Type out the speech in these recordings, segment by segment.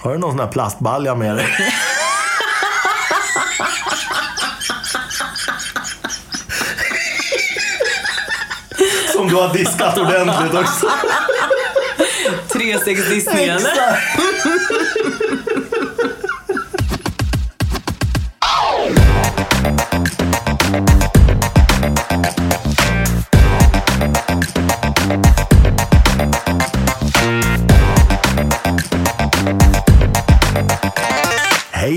Har du någon sån här plastbalja med dig? Som du har diskat ordentligt också. Trestegsdissning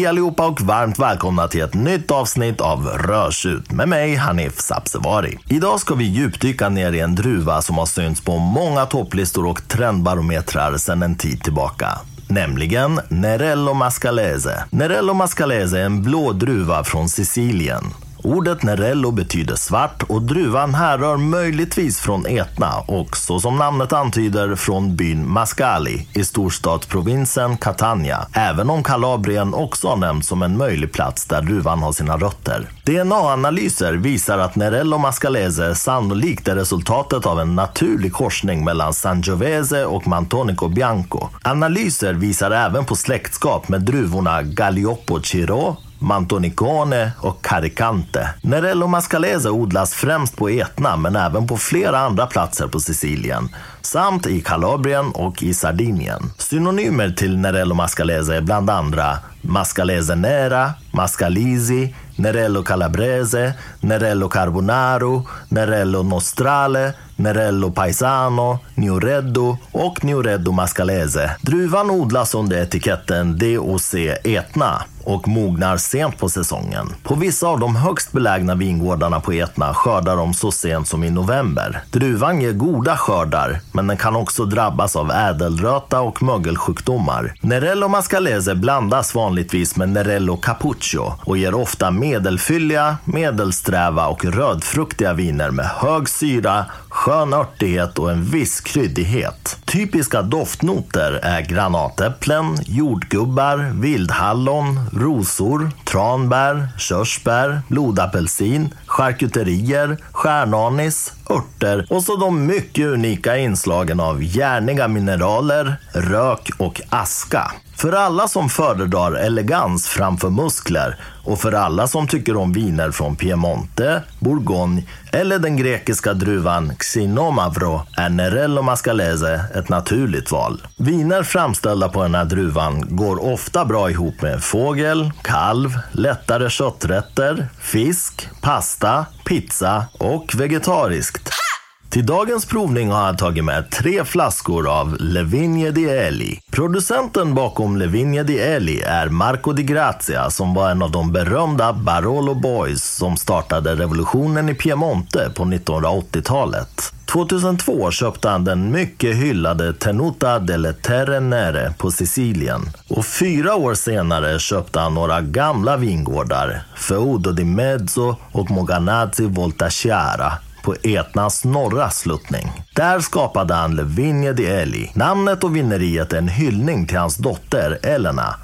Hej allihopa och varmt välkomna till ett nytt avsnitt av Rörsut med mig Hanif Sabsevari. Idag ska vi djupdyka ner i en druva som har synts på många topplistor och trendbarometrar sedan en tid tillbaka. Nämligen Nerello Mascalese. Nerello Mascalese är en blå druva från Sicilien. Ordet Nerello betyder svart och druvan härrör möjligtvis från Etna och så som namnet antyder från byn Mascali i storstadsprovinsen Catania. Även om Kalabrien också har nämnts som en möjlig plats där druvan har sina rötter. DNA-analyser visar att Nerello Mascalese sannolikt är resultatet av en naturlig korsning mellan Sangiovese och Mantonico Bianco. Analyser visar även på släktskap med druvorna Galliopo Ciro Mantonicone och Caricante. Nerello Mascalese odlas främst på Etna men även på flera andra platser på Sicilien samt i Kalabrien och i Sardinien. Synonymer till Nerello Mascalese är bland andra Mascalese Nera, Mascalisi, Nerello Calabrese, Nerello Carbonaro, Nerello Nostrale, Nerello Paisano, Nioreddo och Nioreddo Mascalese. Druvan odlas under etiketten DOC Etna och mognar sent på säsongen. På vissa av de högst belägna vingårdarna på Etna skördar de så sent som i november. Druvan ger goda skördar, men den kan också drabbas av ädelröta och mögelsjukdomar. Nerello Mascalese blandas vanligtvis med Nerello Capuccio och ger ofta medelfylliga, medelsträva och rödfruktiga viner med hög syra, skön örtighet och en viss kryddighet. Typiska doftnoter är granatäpplen, jordgubbar, vildhallon, rosor, tranbär, körsbär, blodapelsin, charkuterier, stjärnanis, örter och så de mycket unika inslagen av järniga mineraler, rök och aska. För alla som föredrar elegans framför muskler och för alla som tycker om viner från Piemonte, Bourgogne eller den grekiska druvan Xinomavro är Nerello Mascalese ett naturligt val. Viner framställda på den här druvan går ofta bra ihop med fågel, kalv, lättare kötträtter, fisk, pasta, pizza och vegetariskt. Till dagens provning har jag tagit med tre flaskor av Levigne di Eli. Producenten bakom Levigne di Eli är Marco di Grazia som var en av de berömda Barolo Boys som startade revolutionen i Piemonte på 1980-talet. 2002 köpte han den mycket hyllade Tenuta delle Terre Nere på Sicilien. Och fyra år senare köpte han några gamla vingårdar, Feudo di Mezzo och Moganazzi Voltaciara på Etnas norra sluttning. Där skapade han Levigne di Eli. Namnet och vineriet är en hyllning till hans dotter Elena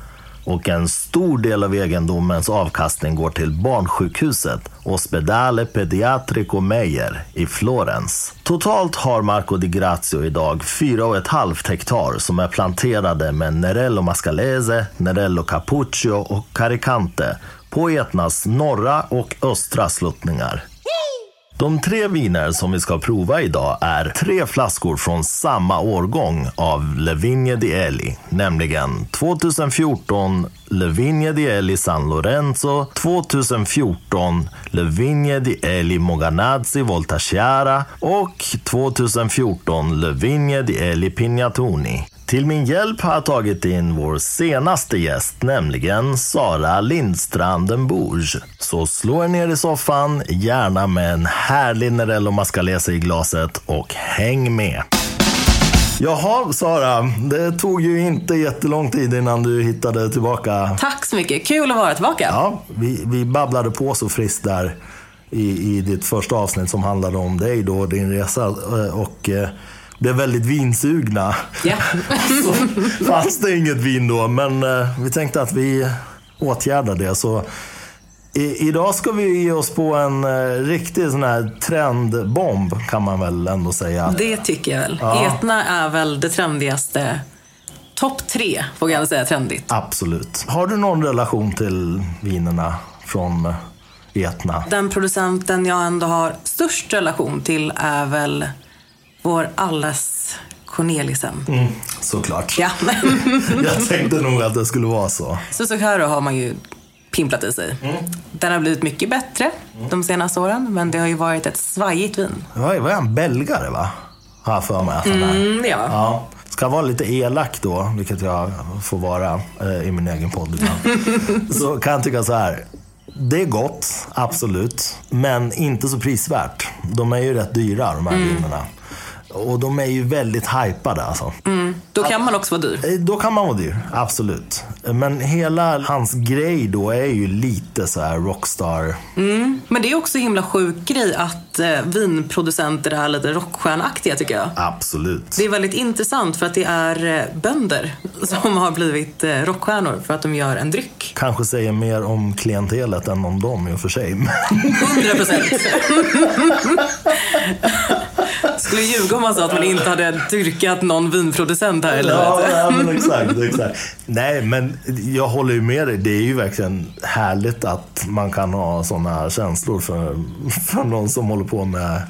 och en stor del av egendomens avkastning går till barnsjukhuset Ospedale Pediatrico Meyer i Florens. Totalt har Marco di Grazio idag 4,5 hektar som är planterade med Nerello Mascalese, Nerello Capuccio och Caricante på Etnas norra och östra sluttningar. De tre viner som vi ska prova idag är tre flaskor från samma årgång av Levigne di Eli, nämligen 2014 Levigne di Eli San Lorenzo, 2014 Levigne di Eli Moganazzi Voltaciara och 2014 Levigne di Eli Pignatoni. Till min hjälp har jag tagit in vår senaste gäst, nämligen Sara Lindstranden Bourge. Så slå er ner i soffan, gärna med en härlig Nerello Mascalese i glaset och häng med! Jaha, Sara. Det tog ju inte jättelång tid innan du hittade tillbaka. Tack så mycket. Kul att vara tillbaka. Ja, vi, vi babblade på så friskt där i, i ditt första avsnitt som handlade om dig då, din resa. Och eh, blev väldigt vinsugna. Ja. så fanns det inget vin då, men eh, vi tänkte att vi åtgärdar det. Så i, idag ska vi ge oss på en eh, riktig sån här trendbomb, kan man väl ändå säga. Det tycker jag väl. Ja. Etna är väl det trendigaste topp tre, får jag säga, trendigt. Absolut. Har du någon relation till vinerna från Etna? Den producenten jag ändå har störst relation till är väl vår allas Cornelissen. Mm, såklart. Ja. Jag tänkte nog att det skulle vara så. Susukaro har man ju pimplat i sig. Den har blivit mycket bättre de senaste åren, men det har ju varit ett svajigt vin. Vad är, han? Belgare va? Har jag för mig att han är. Mm, var. Ja. Ska jag vara lite elak då, vilket jag får vara eh, i min egen podd ibland. så kan jag tycka så här. Det är gott, absolut. Men inte så prisvärt. De är ju rätt dyra de här vinerna. Och de är ju väldigt hypade alltså. Då kan man också vara dyr. Eh, Då kan man vara dyr, absolut. Men hela hans grej då är ju lite så här rockstar. Men det är också en himla sjuk grej att eh, vinproducenter är lite rockstjärnaktiga tycker jag. Absolut. Det är väldigt intressant för att det är eh, bönder som har blivit eh, rockstjärnor för att de gör en dryck. Kanske säger mer om klientelet än om dem i och för sig. 100 procent. Skulle ljuga om man sa att man inte hade dyrkat någon vinproducent här i livet. Ja, ja, men exakt, exakt. Nej, men jag håller ju med dig. Det är ju verkligen härligt att man kan ha sådana känslor för, för någon som håller på med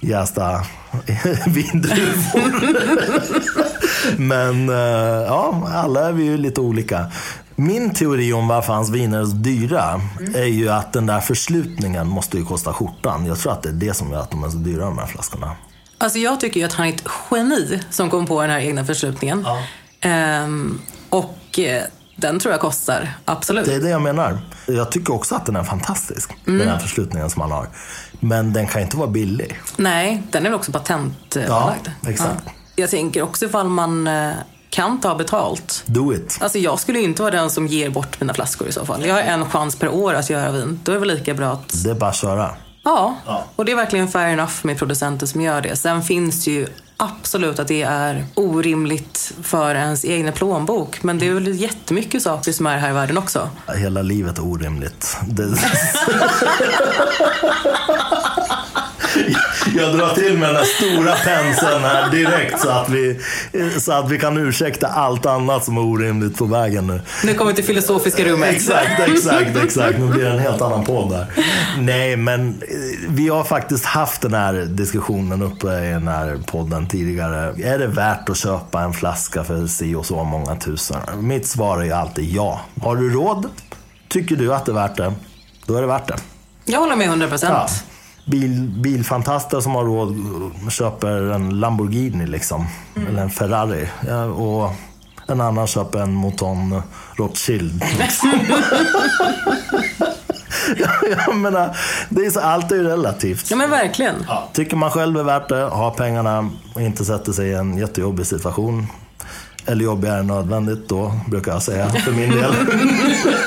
jästa vindruvor. men eh, ja, alla är vi ju lite olika. Min teori om varför hans viner är så dyra är ju att den där förslutningen måste ju kosta skjortan. Jag tror att det är det som gör att de är så dyra de här flaskorna. Alltså jag tycker ju att han är ett geni som kom på den här egna förslutningen. Ehm, och eh, den tror jag kostar, absolut. Det är det jag menar. Jag tycker också att den är fantastisk, den här förslutningen som han har. Men den kan inte vara billig. Nej, den är väl också patentlagd. exakt. Jag tänker också ifall man eh, kan ta betalt. Do it. Alltså jag skulle inte vara den som ger bort mina flaskor i så fall. Jag har en chans per år att göra vin. Då är det väl lika bra att... Det är bara att köra. Ja, och det är verkligen fair enough med producenter som gör det. Sen finns det ju absolut att det är orimligt för ens egna plånbok. Men det är väl jättemycket saker som är här i världen också. Hela livet är orimligt. Det... Jag drar till med den här stora penseln här direkt så att, vi, så att vi kan ursäkta allt annat som är orimligt på vägen nu. Nu kommer vi till filosofiska rummet. Exakt, exakt, exakt. Nu blir det en helt annan podd där. Nej, men eh, vi har faktiskt haft den här diskussionen uppe i den här podden tidigare. Är det värt att köpa en flaska för si och så många tusen? Mitt svar är ju alltid ja. Har du råd? Tycker du att det är värt det? Då är det värt det. Jag håller med 100 procent. Ja. Bil, bilfantaster som har råd köper en Lamborghini liksom. Eller en Ferrari. Ja, och en annan köper en Mouton Rothschild. Liksom. jag, jag menar, det är så, allt är ju relativt. Ja men verkligen. Tycker man själv är värt det, har pengarna och inte sätter sig i en jättejobbig situation. Eller jobbigare än nödvändigt då, brukar jag säga för min del.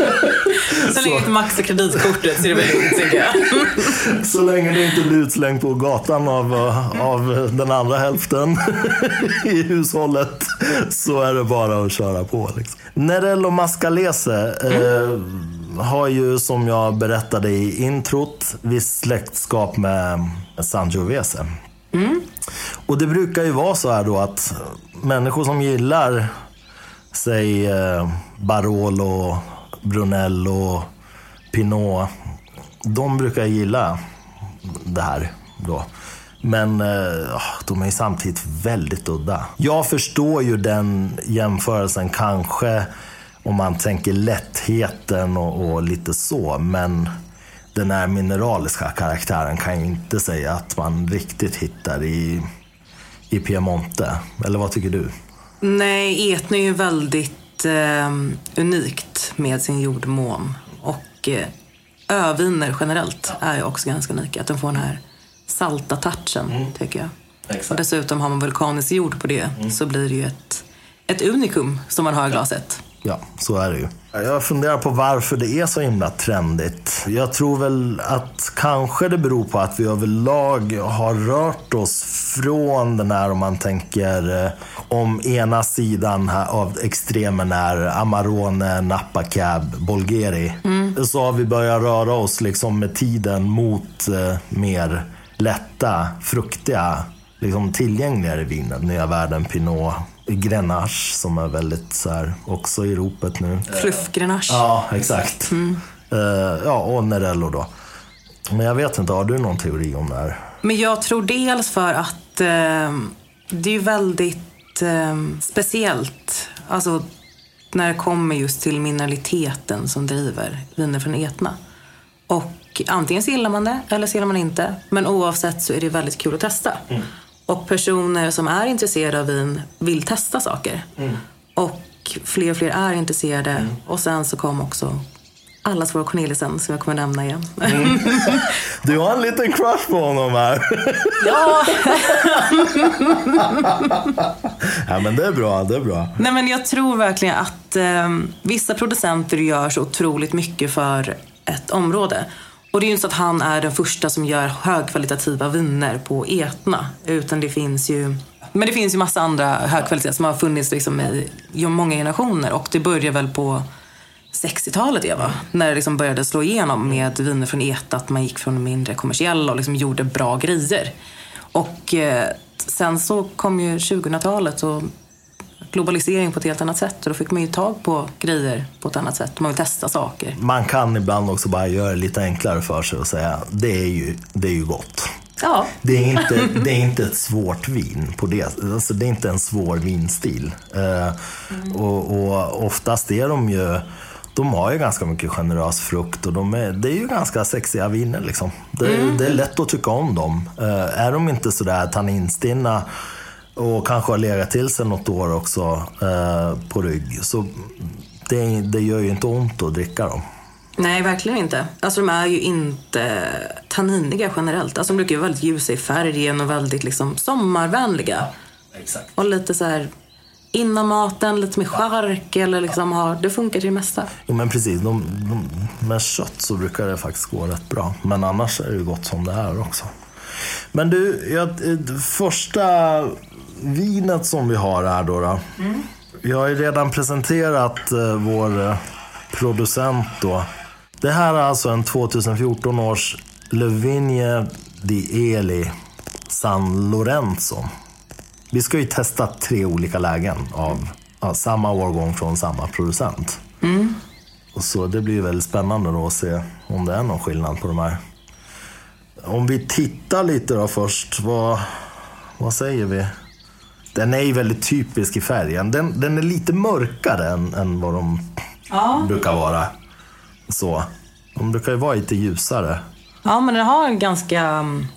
Så länge inte maxar kreditkortet så är det väl lugnt tycker jag. Så länge det inte blir utslängd på gatan av, av den andra hälften i hushållet så är det bara att köra på. Liksom. Nerello Mascalese eh, har ju som jag berättade i introt visst släktskap med Sangiovese. Och det brukar ju vara så här då att människor som gillar säg eh, Brunello, Pinot. De brukar gilla det här då. Men eh, ah, de är ju samtidigt väldigt udda. Jag förstår ju den jämförelsen kanske om man tänker lättheten och, och lite så. Men den här mineraliska karaktären kan jag inte säga att man riktigt hittar i, i Piemonte. Eller vad tycker du? Nej, Etna är ju väldigt eh, unikt med sin jordmån. Och eh, öviner generellt är ju också ganska unika. Att de får den här salta touchen, tycker jag. Exakt. Och dessutom har man vulkanisk jord på det så blir det ju ett, ett unikum som man har i glaset. Ja, så är det ju. Jag funderar på varför det är så himla trendigt. Jag tror väl att kanske det beror på att vi överlag har rört oss från den här, om man tänker eh, om ena sidan här av extremen är Amarone, Napa Cab, Bolgheri. Så har vi börjat röra oss liksom med tiden mot eh, mer lätta, fruktiga, liksom tillgängligare viner. Nya Världen, Pinot, Grenache som är väldigt så här, också i ropet nu. Fluffgrenache. Ja, exakt. Eh, ja, och Nerello då. Men jag vet inte, har du någon teori om det här? Men jag tror dels för att eh, det är ju väldigt eh, speciellt. Alltså när det kommer just till mineraliteten som driver viner från Etna. Och antingen så gillar man det eller så gillar man inte. Men oavsett så är det väldigt kul att testa. Och personer som är intresserade av vin vill testa saker. Och fler och fler är intresserade. Och sen så kom också allas vår Corneliusen som jag kommer nämna igen. Du har en liten crush på honom här. ja, ja, men det är bra, det är bra. Nej, men jag tror verkligen att eh, vissa producenter gör så otroligt mycket för ett område. Och det är ju inte så att han är den första som gör högkvalitativa viner på Etna. Utan det finns ju men det finns ju massa andra högkvaliteter som har funnits liksom i i många generationer. Och det börjar väl på 60-talet, Eva. När det liksom började slå igenom med viner från Eta. Att man gick från mindre kommersiella och liksom gjorde bra grejer. Och eh, sen så kom ju 2000-talet och globalisering på ett helt annat sätt. Och då fick man ju tag på grejer på ett annat sätt. Man vill testa saker. Man kan ibland också bara göra det lite enklare för sig och säga det är ju, det är ju gott. Ja, Det är, inte, det är inte ett svårt vin. på det. Alltså, det är inte en svår vinstil. Eh, och, och oftast är de ju... De har ju ganska mycket generös frukt och de är, det är ju ganska sexiga viner. Liksom. Det, det är lätt att tycka om dem. Eh, är de inte sådär tanninstinna och kanske har legat till sig något år också eh, på rygg, så det, det gör ju inte ont att dricka dem. nej verkligen inte. Alltså de är ju inte tanniniga generellt. Alltså de brukar ju vara väldigt ljusa i färgen och väldigt liksom sommarvänliga. Exakt. Och lite så här innan maten, lite med chark eller liksom har, det funkar till det mesta. Jo men precis, de, de, med kött så brukar det faktiskt gå rätt bra. Men annars är det ju gott som det är också. Men du, jag, eh, första vinet som vi har här då. då. Jag har ju redan presenterat eh, vår eh, producent då. Det här är alltså en 2014 års Le di Eli San Lorenzo. Vi ska ju testa tre olika lägen av ja, samma årgång från samma producent. Och så det blir väldigt spännande då att se om det är någon skillnad på de här. Om vi tittar lite då först, vad, vad säger vi? Den är ju väldigt typisk i färgen. Den, den är lite mörkare än, än vad de brukar vara. Så. De brukar ju vara lite ljusare. Ja, men den har en ganska mm,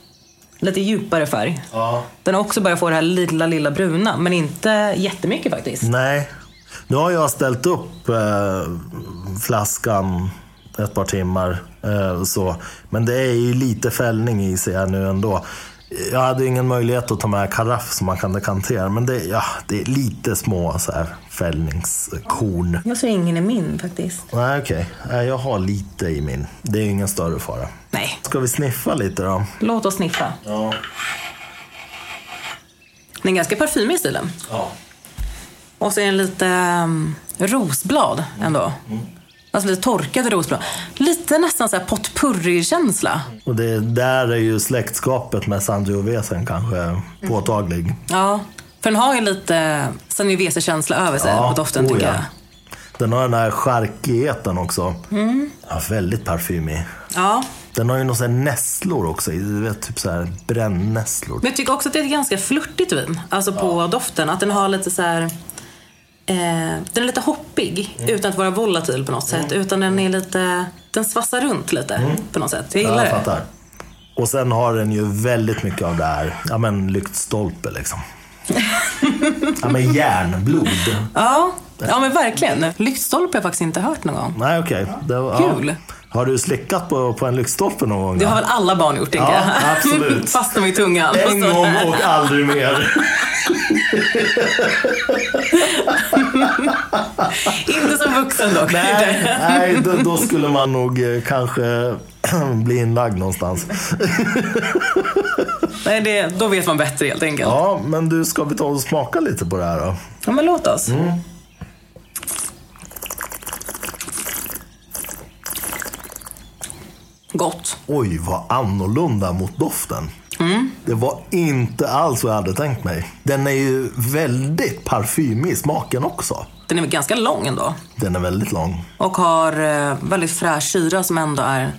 lite djupare färg. Ja. Den har också börjat få det här lilla, lilla bruna, men inte jättemycket faktiskt. Nej. Nu har jag ställt upp eh, flaskan ett par timmar. Eh, så. Men det är ju lite fällning i sig här nu ändå. Jag hade ingen möjlighet att ta med karaff som man kan dekantera. Men det, ja, det är lite små så här, fällningskorn. Jag ser ingen i min faktiskt. Nej, okej. Nej, Jag har lite i min. Det är ingen större fara. Nej, Ska vi sniffa lite då? låt oss sniffa. Ja. Den är ganska parfymig i stilen. ja. Och så är den lite um, rosblad ändå. Alltså lite torkade rosblad. Lite nästan så här potpurri-känsla. Och det, där är ju släktskapet med Sangiovesen kanske påtaglig. Ja, för den har ju lite Sangiovese-känsla över sig på doften oh tycker ja. jag. Den har den här charkigheten också. Ja, väldigt parfymig. Ja, Den har ju några nässlor också. Du vet, typ så här brännässlor. men jag tycker också att det är ett ganska flörtigt vin. Alltså på doften. Att den har lite så här... Eh, den är lite hoppig utan att vara volatil på något sätt. Utan den är lite... Den svassar runt lite på något sätt. Jag Ja, gillar jag det. fattar. Och sen har den ju väldigt mycket av det här, ja men lyktstolpe liksom. ja men järnblod. Ja, ja men verkligen. Lyktstolpe har jag faktiskt inte hört någon gång. Nej okej. Det var- Kul. Har du slickat på, på en lyktstolpe någon gång? Det har väl alla barn gjort, tänker Ja, jag. absolut. Fastnar med tungan. En gång och aldrig mer. Inte som vuxen dock. Nej, nej då, då skulle man nog eh, kanske bli inlagd någonstans. Nej, det, då vet man bättre helt enkelt. Ja, Ja, men du, ska vi ta och smaka lite på det här då? men låt oss. Gott. Oj, vad annorlunda mot doften. Det var inte alls vad jag hade tänkt mig. Den är ju väldigt parfymig i smaken också. Den är väl ganska lång ändå. Den är väldigt lång. Och har eh, väldigt fräsch syra som ändå är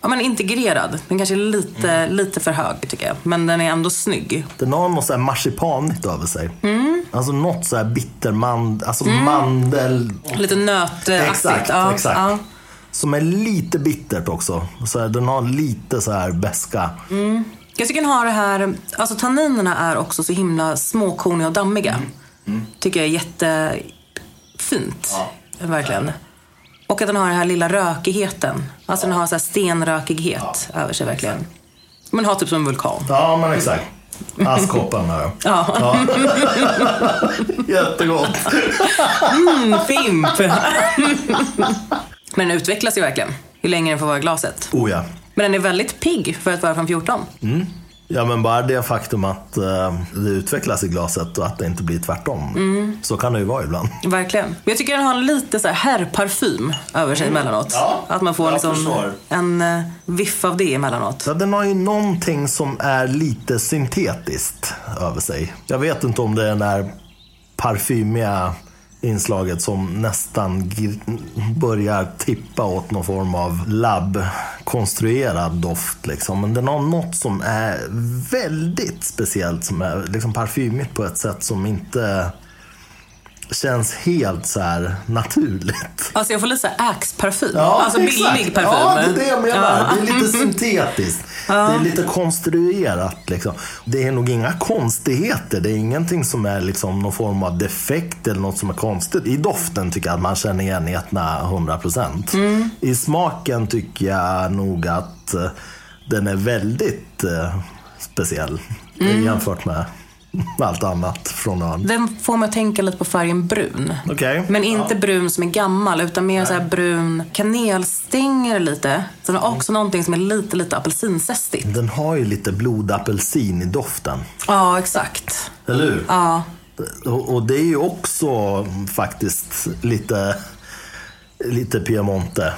ja, men integrerad. Den kanske är lite, lite för hög tycker jag. Men den är ändå snygg. Den har något så här marsipanigt över sig. Alltså något så här bittermand, alltså mandel... Lite nötaktigt. Exakt, ja, exakt. Ja. Som är lite bittert också. Så här, den har lite så här beska. Jag tycker den har det här, alltså tanninerna är också så himla småkorniga och dammiga. Tycker jag är jättefint. Verkligen. Och att den har den här lilla rökigheten. Alltså den har så här stenrökighet över sig verkligen. Men har typ som en vulkan. Ja, men exakt. Askkoppen här. Ja. Jättegott. Mm, fimp! Men den utvecklas ju verkligen. Ju längre den får vara i glaset. Oh ja. Men den är väldigt pigg för att vara från 14. Ja, men bara det faktum att eh, det utvecklas i glaset och att det inte blir tvärtom. Så kan det ju vara ibland. Verkligen. Men jag tycker den har lite så här herrparfym över sig emellanåt. Ja, att man får liksom förstår. en uh, viff av det emellanåt. Så den har ju någonting som är lite syntetiskt över sig. Jag vet inte om det är den här parfymiga inslaget som nästan börjar tippa åt någon form av labbkonstruerad doft. Liksom. Men den har något som är väldigt speciellt, som är liksom parfymigt på ett sätt som inte känns helt så här naturligt. Alltså jag får lite Axe-parfym. alltså exakt. billig parfym. Ja, det är det jag menar. Ja. Det är lite syntetiskt. Det är lite konstruerat. Liksom. Det är nog inga konstigheter. Det är ingenting som är liksom någon form av defekt eller något som är konstigt. I doften tycker jag att man känner igen Etna 100%. Mm. I smaken tycker jag nog att eh, den är väldigt eh, speciell Mm. jämfört med allt annat från ön. Den får mig att tänka lite på färgen brun. Okej. Men inte brun som är gammal, utan mer så här brun kanelstänger lite. Sen har också någonting som är lite, lite apelsinzestigt. Den har ju lite blodapelsin i doften. Ja, exakt. Eller hur? Ja. Och, det är ju också faktiskt lite, lite Piemonte.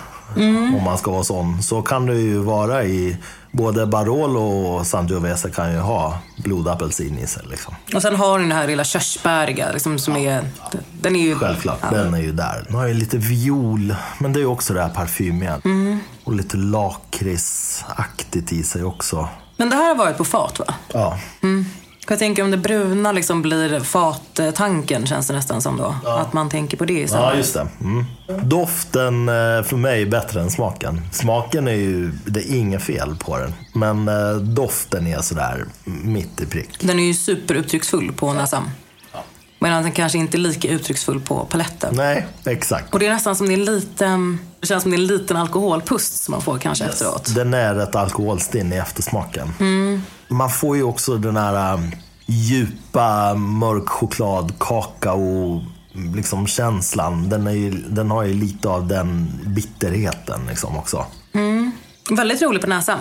Om man ska vara sån. Så kan det ju vara i både Barolo och Sangiovese kan ju ha blodapelsin i sig. Liksom. Och sen har den det här lilla körsbäriga, liksom, som är... Den är ju... Självklart, den är ju där. Den har ju lite viol, men det är ju också det här parfymiga. Och lite lakritsaktigt i sig också. Men det här har varit på fat, va? Ja, Jag tänker om det bruna liksom blir fattanken, känns det nästan som då. Att man tänker på det istället. Ja, just det. Mm. Doften eh, för mig är bättre än smaken. Smaken är ju, det är inget fel på den. Men eh, doften är sådär mitt i prick. Den är ju superuttrycksfull på näsan. Medan den kanske inte är lika uttrycksfull på paletten. Nej, exakt. Och det är nästan som det är en liten, det känns som det är en liten alkoholpust som man får kanske efteråt. Den är ett alkoholstinn i eftersmaken. Man får ju också den här um, djupa mörk choklad, kakao, liksom känslan. Den, är ju, den har ju lite av den bitterheten liksom också. Väldigt rolig på näsan.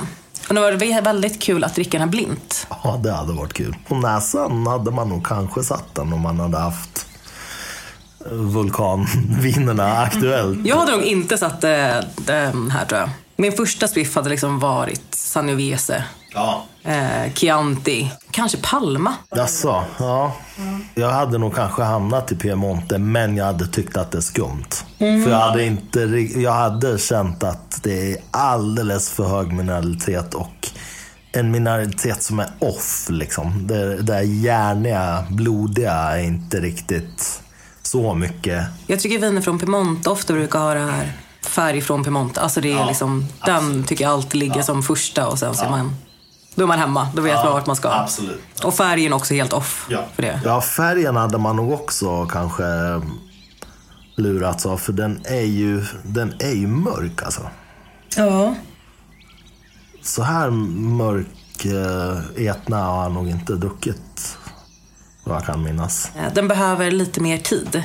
Och det var väldigt kul att dricka den här blint. Ja, det hade varit kul. På näsan hade man nog kanske satt den om man hade haft eh, vulkanvinerna aktuellt. Jag hade nog inte satt eh, den här tror jag. Min första spiff hade liksom varit Sangiovese, Ja. Eh, Chianti, kanske Palma. Jaså, ja. Jag hade nog kanske hamnat i Piemonte, men jag hade tyckt att det är skumt. För jag hade, inte, jag hade känt att det är alldeles för hög mineralitet och en mineralitet som är off. Liksom. Det, det där järniga, blodiga är inte riktigt så mycket. Jag tycker viner från Piemonte ofta brukar ha det här färg från Piemonte. Alltså det är liksom, den tycker jag alltid ligger som första och sen så är man, då är man hemma. Då vet man vart man ska. absolut. Och färgen också helt off för det. Ja, färgen hade man nog också kanske lurats av. För den är ju, den är ju mörk alltså. Ja. Så här mörk eh, Etna har nog inte druckit. Vad jag kan minnas. Eh, Den behöver lite mer tid.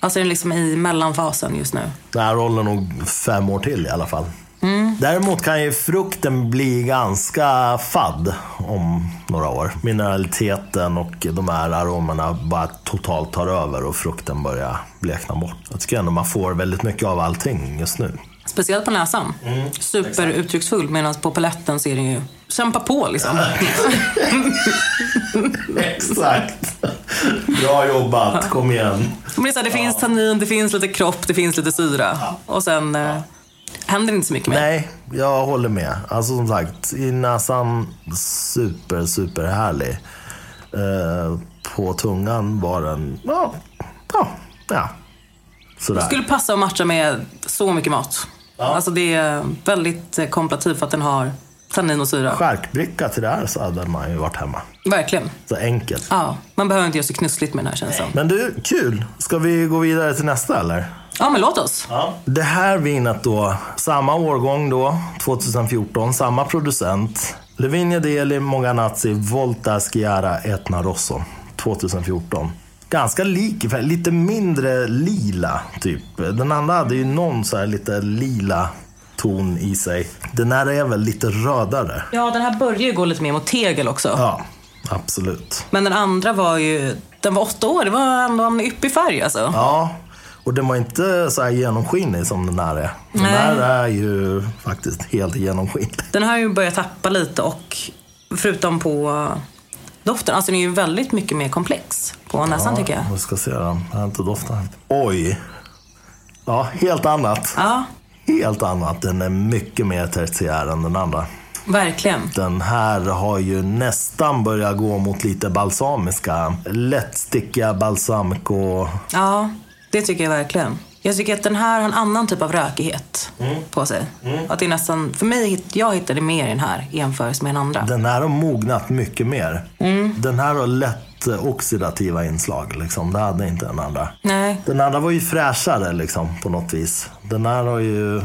Alltså den är liksom i mellanfasen just nu. Den här håller nog fem år till i alla fall. Däremot kan ju frukten bli ganska fadd om några år. Mineraliteten och de här aromerna bara totalt tar över och frukten börjar blekna bort. Jag tycker ändå man får väldigt mycket av allting just nu. Speciellt på näsan. Superuttrycksfull medan på paletten ser den ju kämpa på liksom. Exakt. Bra jobbat, kom igen. Men det, så här, det finns tannin, det finns lite kropp, det finns lite syra. Och sen eh, händer inte så mycket mer. Nej, jag håller med. Alltså som sagt, i näsan super, super härlig. Eh, på tungan var den, ja, ja, ja. Sådär. Det skulle passa att matcha med så mycket mat. Alltså det är väldigt eh, komplativt för att den har tannin och syra. Skärkbricka till det här så hade man ju varit hemma. Verkligen. Så enkelt. Ja, man behöver inte göra så knussligt med den här känslan. Men du, kul. Ska vi gå vidare till nästa eller? Ja, men låt oss. Det här vinet då, samma årgång då, 2014, samma producent. Levinia Deli Moganazzi Volta Schiara Etna Rosso, 2014. Ganska lik, lite mindre lila typ. Den andra hade ju någon så här lite lila ton i sig. Den här är väl lite rödare. Ja, den här börjar ju gå lite mer mot tegel också. Ja, absolut. Men den andra var ju, den var åtta år. Det var ändå en yppig färg alltså. Ja, och den var inte så här genomskinlig som den här är. Den Nej. här är ju faktiskt helt genomskinlig. Den har ju börjat tappa lite och förutom på doften, alltså den är ju väldigt mycket mer komplex på näsan tycker jag. Vi ska se den. Jag har inte doftat. Oj! Ja, helt annat. Ja, Helt annat. Den är mycket mer tertiär än den andra. verkligen. Den här har ju nästan börjat gå mot lite balsamiska. Lättstickiga balsamico. Ja, det tycker jag verkligen. Jag tycker att den här har en annan typ av rökighet på sig. Att det nästan, för mig, jag hittade mer i den här i jämförelse med den andra. Den här har mognat mycket mer. Den här har lätt eh, oxidativa inslag. Liksom. Det hade inte den andra. Nej, Den andra var ju fräschare liksom, på något vis. Den här har ju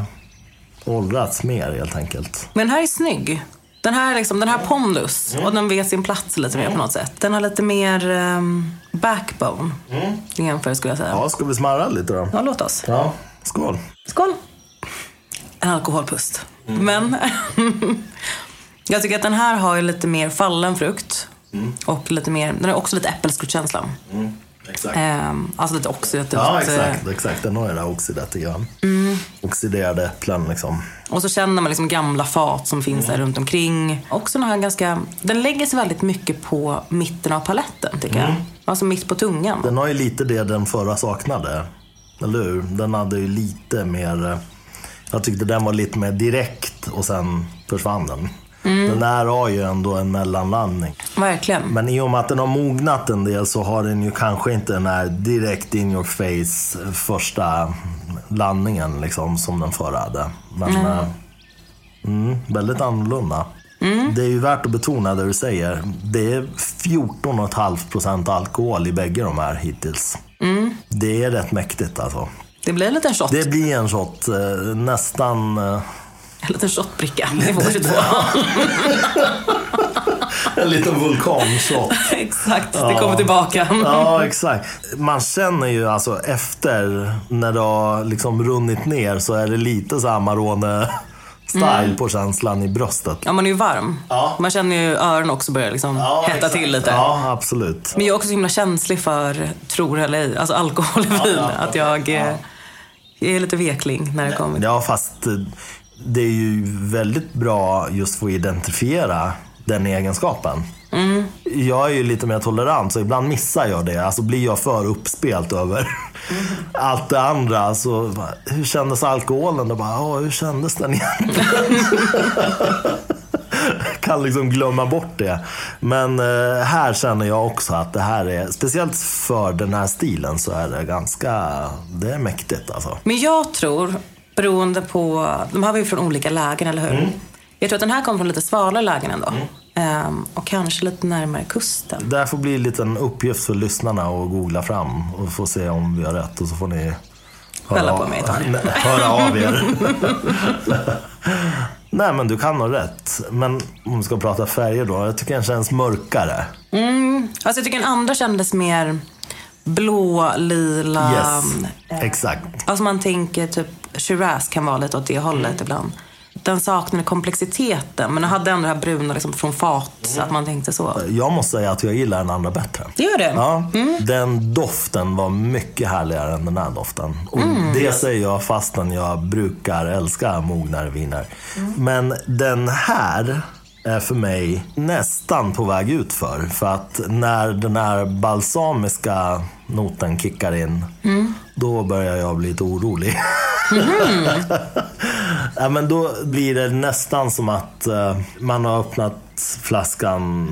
åldrats mer helt enkelt. men den här är snygg. Den här, liksom, den här pondus och den vet sin plats lite mer på något sätt. Den har lite mer um, backbone i jämförelse skulle jag säga. Ja, ska vi smarra lite då? Ja, låt oss. Ja, skål. Skål! En alkoholpust. Men jag tycker att den här har ju lite mer fallen frukt. Och lite mer, den har också lite äppelskruttkänsla. Exakt. Ehm, alltså lite oxidativt. Ja, eh, exakt. exakt. Den har ju det här oxidativa. Oxiderade äpplen liksom. Och så känner man liksom gamla fat som finns där runt omkring. Också den här ganska, den lägger sig väldigt mycket på mitten av paletten tycker jag. Alltså mitt på tungan. Den har ju lite det den förra saknade. Eller hur? Den hade ju lite mer... Jag tyckte den var lite mer direkt och sen försvann den. Den här har ju ändå en mellanlandning. Verkligen. Men i och med att den har mognat en del så har den ju kanske inte den här direkt in your face första landningen liksom som den förra hade. Men eh, mm, väldigt annorlunda. Det är ju värt att betona det du säger. Det är 14,5% alkohol i bägge de här hittills. Det är rätt mäktigt alltså. Det blir en liten shot. Det blir en shot, eh, nästan... eh, En liten shotbricka. Nivå 22. En liten vulkanshot. Exakt, det kommer tillbaka. Ja, exakt. Man känner ju alltså efter när det har liksom runnit ner så är det lite så här Amarone-style på känslan i bröstet. Ja, man är ju varm. Ja. Man känner ju öronen också börjar liksom hetta exakt. till lite. Ja, absolut. Men jag är också så himla känslig för, tror eller ej, alltså alkohol och vin. Att jag, eh, jag är lite vekling när det kommer Ja, fast eh, det är ju väldigt bra just för att identifiera den egenskapen. Mm. Jag är ju lite mer tolerant, så ibland missar jag det. Alltså blir jag för uppspelt över Mm. allt det andra. Så, hur kändes alkoholen? Då bara, "Ja, hur kändes den egentligen? kan liksom glömma bort det. Men eh, här känner jag också att det här är, speciellt för den här stilen, så är det ganska, det är mäktigt alltså. Men jag tror, beroende på, de här var ju från olika lägen, eller hur? Jag tror att den här kom från lite svalare lägen ändå. Ehm, och kanske lite närmare kusten. Det här får bli en uppgift för lyssnarna att googla fram och få se om vi har rätt och så får ni Skälla på mig ett tag. Höra av er. Nej men du kan ha rätt. Men om vi ska prata färger då. Jag tycker den känns mörkare. Alltså jag tycker den andra kändes mer blå, lila. Yes, exakt. Alltså man tänker typ Shiraz kan vara lite åt det hållet ibland. Den saknade komplexiteten. Men den hade ändå det här bruna liksom, från fat. Så att man tänkte så. Jag måste säga att jag gillar den andra bättre. Det gör det? Ja, Den doften var mycket härligare än den här doften. Och Det säger jag fastän jag brukar älska mognare viner. Men den här är för mig nästan på väg ut för. För att när den här balsamiska noten kickar in, då börjar jag bli lite orolig. ja, men då blir det nästan som att eh, man har öppnat flaskan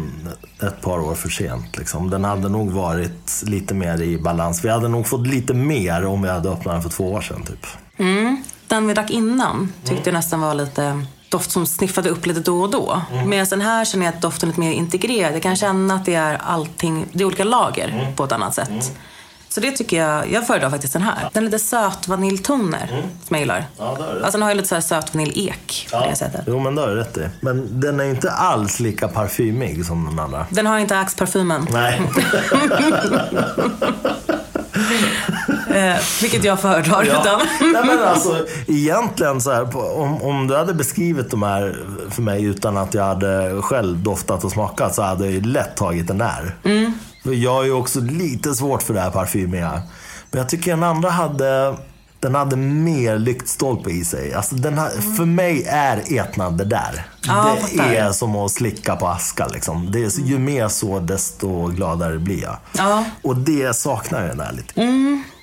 ett par år för sent. Liksom. Den hade nog varit lite mer i balans. Vi hade nog fått lite mer om vi hade öppnat den för två år sedan. Typ. Mm. Den vi drack innan tyckte jag nästan var lite doft som sniffade upp lite då och då. Medan den här känner jag att doften är lite mer integrerad. Jag kan känna att det är allting, det är olika lager på ett annat sätt. Så det tycker jag, jag föredrar faktiskt den här. Den är lite söt vaniljtoner som jag gillar. Ja, det är det. Alltså den har ju lite så här söt vaniljek på det sättet. Jo, men det har du rätt i. Men den är inte alls lika parfymig som den andra. Den har inte Axe-parfymen, Nej. eh, vilket jag föredrar. Ja. Utan. Nej, men alltså, egentligen så här, på- om, om du hade beskrivit de här för mig utan att jag hade själv doftat och smakat så hade jag ju lätt tagit den där. För jag har ju också lite svårt för det här parfymiga. Men jag tycker den andra hade, den hade mer lyktstolpe i sig. Alltså den här, För mig är etnad det där. Ja, det är som att slicka på aska. Liksom. Det är, ju mer så, desto gladare blir jag. Ja. Och det saknar jag den här lite.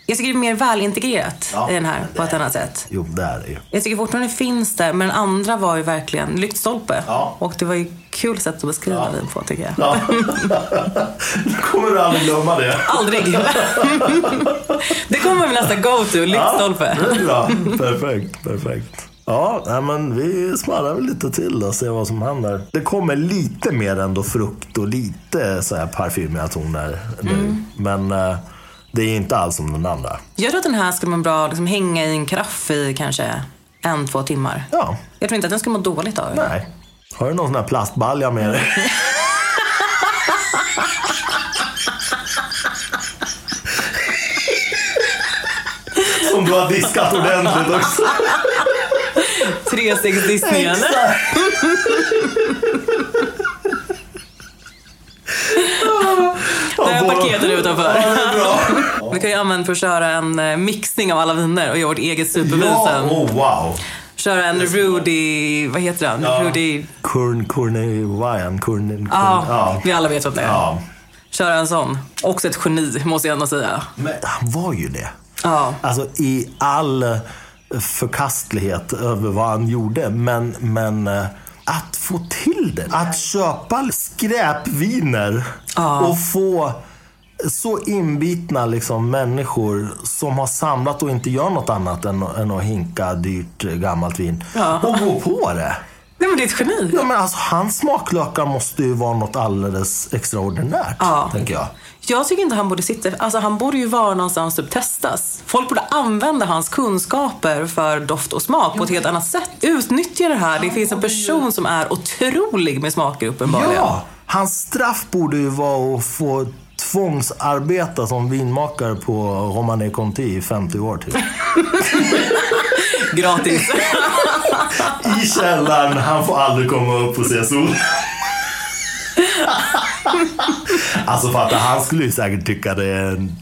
Jag tycker det är mer välintegrerat Ja, i den här på ett är- annat sätt. Jo, det är det ju. Jag tycker fortfarande det finns där, men den andra var ju verkligen lyktstolpe. Ja. Och det var ju kul sätt att beskriva vin på tycker jag. Ja. Nu kommer du aldrig glömma det. Aldrig. det kommer bli nästa go-to, lyktstolpe. Ja, det är bra. Perfekt, perfekt. Ja, men vi smarrar väl lite till och ser vad som händer. Det kommer lite mer ändå frukt och lite så här parfymiga toner nu. Men eh, det är inte alls som den andra. Jag tror att den här skulle må bra liksom, hänga i en karaff i kanske en, två timmar. Ja, Jag tror inte att den skulle må dåligt av det. nej. Har du någon sån här plastbalja med dig? Som du har diskat ordentligt också. Trestegsdiskningen. Exakt. Där är paketet utanför. Ja. Vi kan ju använda för att köra en eh, mixning av alla viner och göra vårt eget supervin Ja, sen. oh wow. Köra en Rudy, vad heter han? Ja. Rudy, Kurn, Kurnevajan, Kurn, Kurn, ja, ja. vi alla vet vad det är. Ja. Köra en sån. Också ett geni, måste jag ändå säga. Men han var ju det. Ja. Alltså i all förkastlighet över vad han gjorde. Men, men eh, att få till det. Att köpa skräpviner Ja. och få så inbitna liksom, människor som har samlat och inte gör något annat än, än att hinka dyrt eh, gammalt vin. Ja. Och gå på det. Nej men det är ett geni. Ja, men alltså, hans smaklökar måste ju vara något alldeles extraordinärt, Ja. tänker jag. Jag tycker inte han borde sitta, alltså han borde ju vara någonstans typ testas. Folk borde använda hans kunskaper för doft och smak på ett helt annat sätt. Utnyttja det här. Det finns en person som är otrolig med smaker uppenbarligen. Ja, hans straff borde ju vara att få tvångsarbeta som vinmakare på Romané Conti i 50 år till. Gratis. I källaren, han får aldrig komma upp och se sol. alltså fatta, han skulle ju säkert tycka det är en...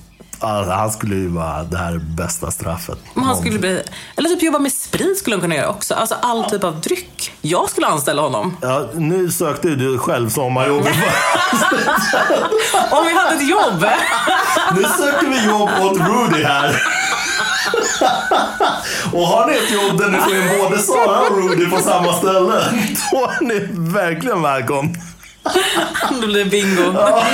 Alltså, han skulle ju vara det här bästa straffet. Men han skulle bli, eller typ jobba med sprit skulle han kunna göra också. Alltså all typ av dryck. Jag skulle anställa honom. Ja, nu sökte ju du själv sommarjobb. Om vi hade ett jobb. Nu söker vi jobb åt Rudy här. Och har ni ett jobb där ni får in både Sara och Rudy på samma ställe, då är ni verkligen välkomna. Då blir det bingo. Ja,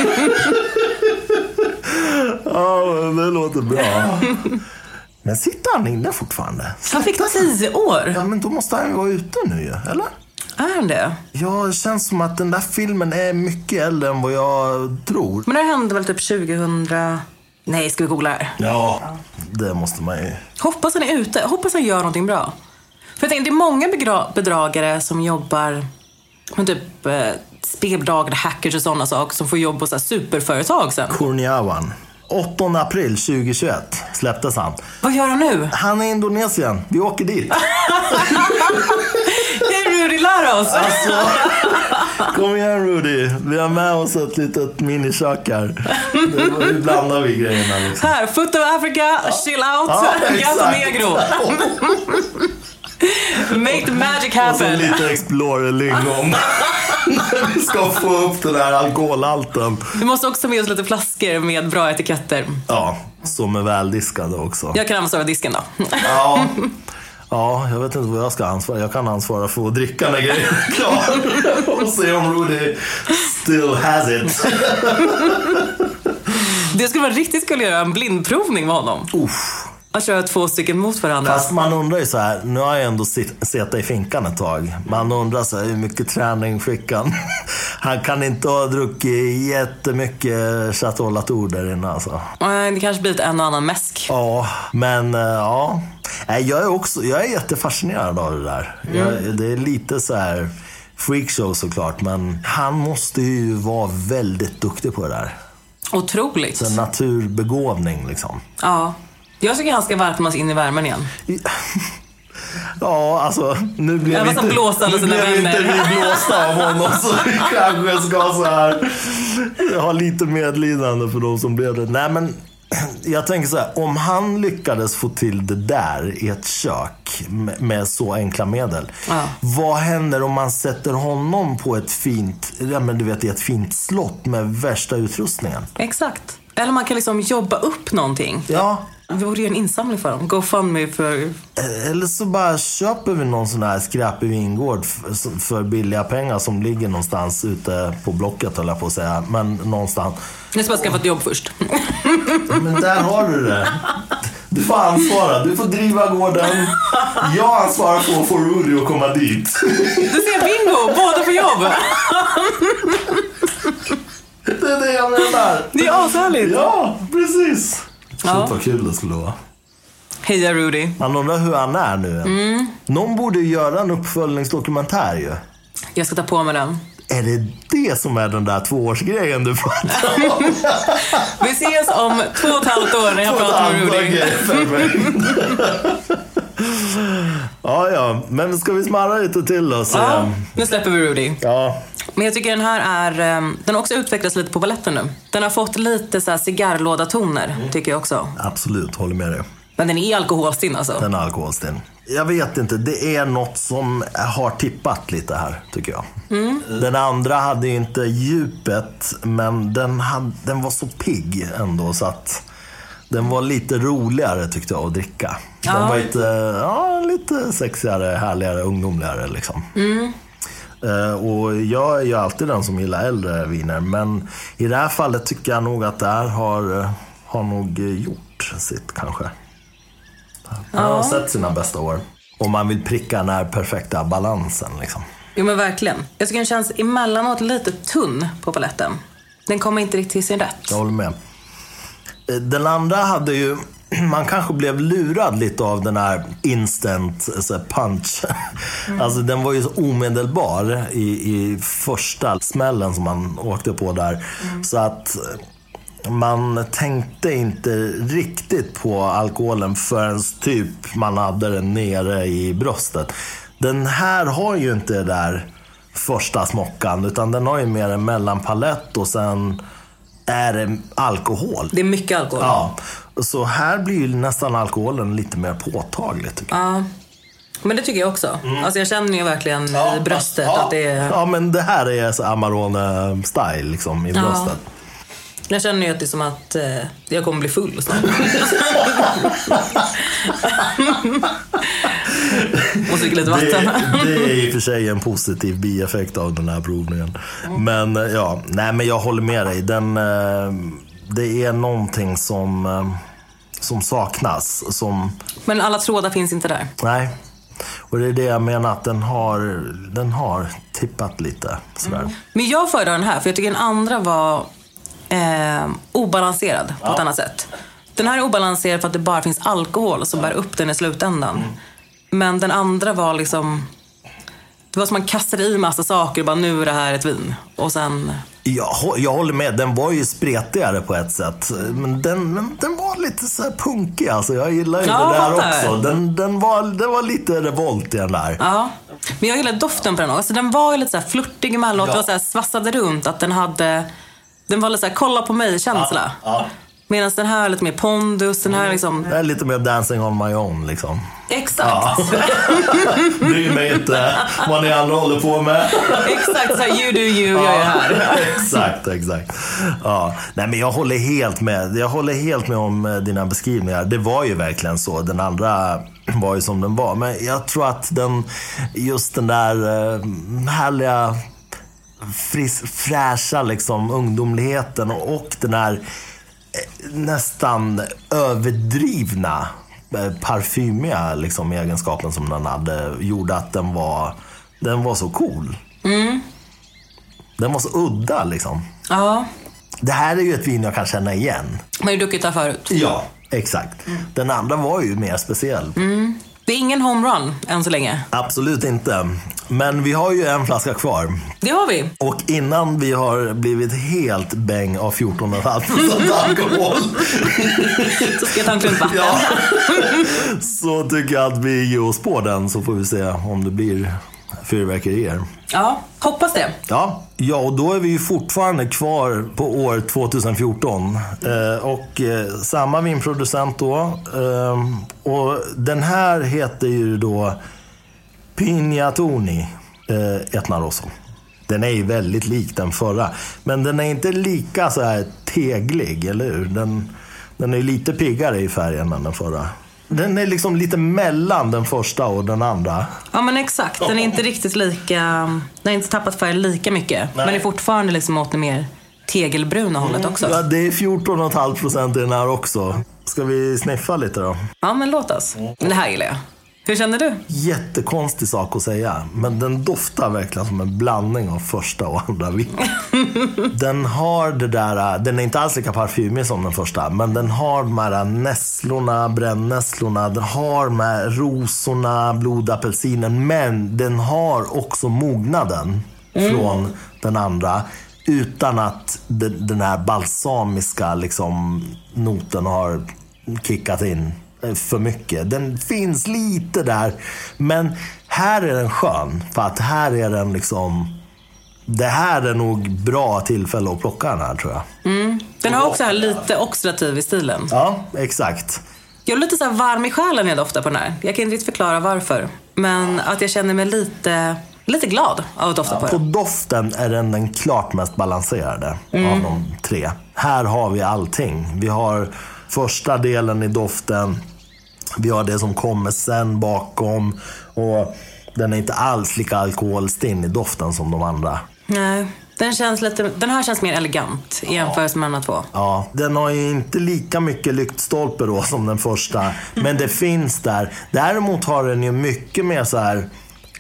men det låter bra. Men sitter han inne fortfarande? Han fick tio år. Ja, men då måste han ju vara ute nu ju, eller? Är han det? Ja, det känns som att den där filmen är mycket äldre än vad jag tror. Men det hände väl typ 2000... Nej, ska vi googla här? Ja, det måste man ju. Hoppas han är ute. Hoppas han gör någonting bra. För jag tänker, det är många bedragare som jobbar med typ eh, spelbedragare, hackers och sådana saker som får jobb på så här superföretag sen. Kurniawan. 8 april 2021 släpptes han. Vad gör han nu? Han är i Indonesien. Vi åker dit. Rudy, lär oss! Alltså, kom igen Rudy. Vi har med oss ett litet minikök här. Nu blandar vi grejerna liksom. Här, Foot of Africa, chill out, Ja, Gato. Negro. Make the magic Och så happen. lite Explorer-lingon. Vi ska få upp den här alkoholhalten. Vi måste också ha med oss lite flaskor med bra etiketter. Ja, som är väldiskade också. Jag kan ansvara disken då. Ja. Ja, jag vet inte vad jag ska ansvara. Jag kan ansvara för att dricka när grejen är klar. Och se om Rudy still has it. Det skulle vara riktigt kul att göra en blindprovning med honom. Uff. Att köra två stycken mot varandra. Fast man undrar ju så här, nu har jag ändå suttit i finkan ett tag. Man undrar så här, hur mycket träning fick han? Han kan inte ha druckit jättemycket Chateau Latour där inne alltså. Nej, Det kanske blir ett en och annan mäsk. Ja, men eh, ja. Jag är också, jag är jättefascinerad av det där. Jag, det är lite så här freakshow såklart, men han måste ju vara väldigt duktig på det där. Otroligt. En naturbegåvning liksom. Ja. Jag tycker han ska välkomnas in i värmen igen. Ja, alltså nu blev Jag var som blåst alla nu blev inte vi blåsta av honom så vi kanske ska så här ha lite medlidande för de som blev det. Nej men jag tänker så här, om han lyckades få till det där i ett kök med, med så enkla medel. Ja. Vad händer om man sätter honom på ett fint, ja men du vet i ett fint slott med värsta utrustningen? Exakt. Eller man kan liksom jobba upp någonting. Ja, Vi borde göra en insamling för dem. GoFundMe för... Eller så bara köper vi någon sån här skräpig vingård för billiga pengar som ligger någonstans ute på Blocket höll jag på att säga. Men någonstans. Jag ska bara skaffa ett jobb först. Men där har du det. Du får ansvara. Du får driva gården. Jag ansvarar för att få Rudy att komma dit. Du ser, bingo! Båda får jobb! Det är det jag menar. Det är ashärligt. Ja, precis. Shit Ja. vad kul det skulle vara. Heja Rudy. Man undrar hur han är nu. Mm. Någon borde göra en uppföljningsdokumentär ju. Jag ska ta på mig den. Är det det som är den där tvåårsgrejen du pratar om? Vi ses om två och ett halvt år när jag pratar med Rudy. Ja, ja. Men ska vi smarra lite till då? Så, Ja, nu släpper vi Rudy. ja. Men jag tycker den här är... ehm, Den har också utvecklats lite på baletten nu. Den har fått lite så här cigarrlådatoner, tycker jag också. Absolut, håller med dig. Men den är alkoholstinn alltså. Den är alkoholstinn. Jag vet inte, det är något som har tippat lite här, tycker jag. Den andra hade ju inte djupet, men den, hade, den var så pigg ändå så att den var lite roligare tyckte jag att dricka. Den Ja. var lite, ja, lite sexigare, härligare, ungdomligare liksom. Eh, och jag är ju alltid den som gillar äldre viner, men i det här fallet tycker jag nog att det här har, eh, har nog gjort sitt kanske. Han har sett sina bästa år. Om man vill pricka den här perfekta balansen liksom. Jo men verkligen. Jag tycker den känns emellanåt lite tunn på paletten. Den kommer inte riktigt till sin rätt. Jag håller med. Den andra hade ju, man kanske blev lurad lite av den här instant så här punch. Alltså den var ju så omedelbar i, i första smällen som man åkte på där. Så att man tänkte inte riktigt på alkoholen förrän typ man hade den nere i bröstet. Den här har ju inte det där första smockan utan den har ju mer en mellanpalett och sen är det alkohol. Det är mycket alkohol. Ja, så här blir ju nästan alkoholen lite mer påtaglig tycker jag. Ja. Men det tycker jag också. Alltså jag känner ju verkligen i bröstet ja. att det är... Ja, men det här är så Amarone-style liksom i Ja. Jag känner ju att det är som att eh, jag kommer bli full snart. Och dricka lite Det, vatten. det är i och för sig en positiv bieffekt av den här provningen. Men eh, ja, nej men jag håller med dig. Den, eh, det är någonting som, eh, som saknas. Som, Men alla trådar finns inte där. nej. Och det är det jag menar att den har, den har tippat lite. Sådär. Men jag föredrar den här, för jag tycker den andra var eh, obalanserad på ett annat sätt. Den här är obalanserad för att det bara finns alkohol som bär upp den i slutändan. Men den andra var liksom... Det var som man kastade i massa saker och bara nu är det här ett vin. Och sen... Jag, jag håller med, den var ju spretigare på ett sätt. Men den, den var lite så här punkig alltså. Jag gillar ju Ja, det där också. Den, den, var, det var lite revolt i den där. Ja. Men jag gillar doften på den också. Alltså, den var ju lite så här flörtig emellanåt. Ja. Det var så här svassade runt. Att den hade... Den var lite så här, kolla på mig-känsla. Ja. Medan den här är lite mer pondus. Den här är liksom... Det är lite mer dancing on my own liksom. Exakt. Bryr mig inte vad ni andra håller på med. Exakt. Så här, you do you, jag är här. exakt, exakt. Ja. Nej, men jag håller helt med. Jag håller helt med om eh, dina beskrivningar. Det var ju verkligen så. Den andra var ju som den var. Men jag tror att den, just den där eh, härliga fris, fräscha liksom, ungdomligheten och, och den här eh, nästan överdrivna eh, parfymiga liksom, egenskapen som den hade gjorde att den var, den var så cool. Den var så udda liksom. Ja. Det här är ju ett vin jag kan känna igen. Man har ju druckit det förut. Ja, exakt. Den andra var ju mer speciell. Det är ingen homerun än så länge. Absolut inte. Men vi har ju en flaska kvar. Det har vi. Och innan vi har blivit helt bäng av 14,5% alkohol Så ska jag ta en klunk vatten. ja, så tycker jag att vi ger oss på den så får vi se om det blir fyrverkerier. Ja, hoppas det. Ja, ja, och då är vi ju fortfarande kvar på år 2014. Eh, och eh, samma vinproducent då. Eh, och den här heter ju då Pignatoni eh, Etnarosso. Den är ju väldigt lik den förra. Men den är inte lika så här teglig, eller hur? Den, den är lite piggare i färgen än den förra. Den är liksom lite mellan den första och den andra. Ja men exakt. Den är inte riktigt lika... Den har inte tappat färg lika mycket. Men är fortfarande liksom åt det mer tegelbruna hållet också. Ja, det är 14,5 procent i den här också. Ska vi sniffa lite då? Ja men låt oss. Men det här gillar jag. Hur känner du? Jättekonstig sak att säga, men den doftar verkligen som en blandning av första och andra vin. den har det där, den är inte alls lika parfymig som den första, men den har de här nässlorna, brännässlorna, den har de här rosorna, blodapelsinen, men den har också mognaden från den andra. Utan att de- den här balsamiska liksom, noten har kickat in för mycket. Den finns lite där, men här är den skön. För att här är den liksom... Det här är nog bra tillfälle att plocka den här tror jag. Den har också här lite oxidativ i stilen. Ja, exakt. Jag är lite så här varm i själen när jag doftar på den här. Jag kan inte riktigt förklara varför. Men att jag känner mig lite, lite glad av att dofta på På den. doften är den den klart mest balanserade av de tre. Här har vi allting. Vi har första delen i doften. Vi har det som kommer sen bakom. Och den är inte alls lika alkoholstinn i doften som de andra. Nej, den, känns lite, den här känns mer elegant i jämförelse med de andra två. Ja, den har ju inte lika mycket lyktstolpe då som den första. Men det finns där. Däremot har den ju mycket mer så här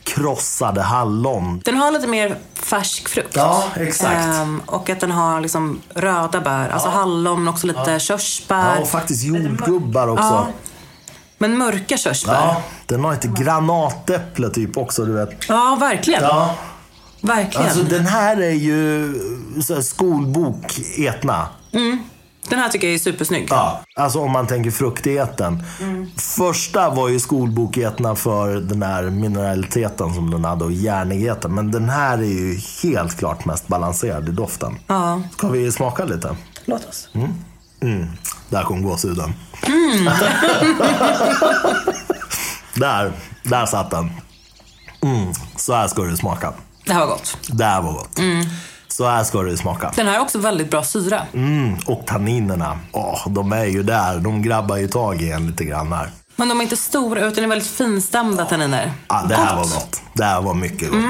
krossade hallon. Den har lite mer färsk frukt. Ja, exakt. Ehm, och att den har liksom röda bär. Alltså hallon, men också lite körsbär. Ja, och faktiskt jordgubbar också. Ja. Men mörka körsbär. Ja, den har ett granatäpple typ också, du vet. Ja, verkligen. Ja, Verkligen. alltså den här är ju så här skolbok etna. Den här tycker jag är supersnygg. Ja, alltså om man tänker fruktigheten. Första var ju skolboketna för den här mineraliteten som den hade och järnigheten. Men den här är ju helt klart mest balanserad i doften. Ja. Ska vi smaka lite? Låt oss. Mm. Där kom gåshuden. där, där satt den. Mm. Så här ska du smaka. Det här var gott. Det här var gott. Så här ska du smaka. Den här har också väldigt bra syra. Mm. Och tanninerna, åh, de är ju där. De grabbar ju tag i en lite grann här. Men de är inte stora utan är väldigt finstämda tanniner. Ja, det här var gott. Det här var mycket gott.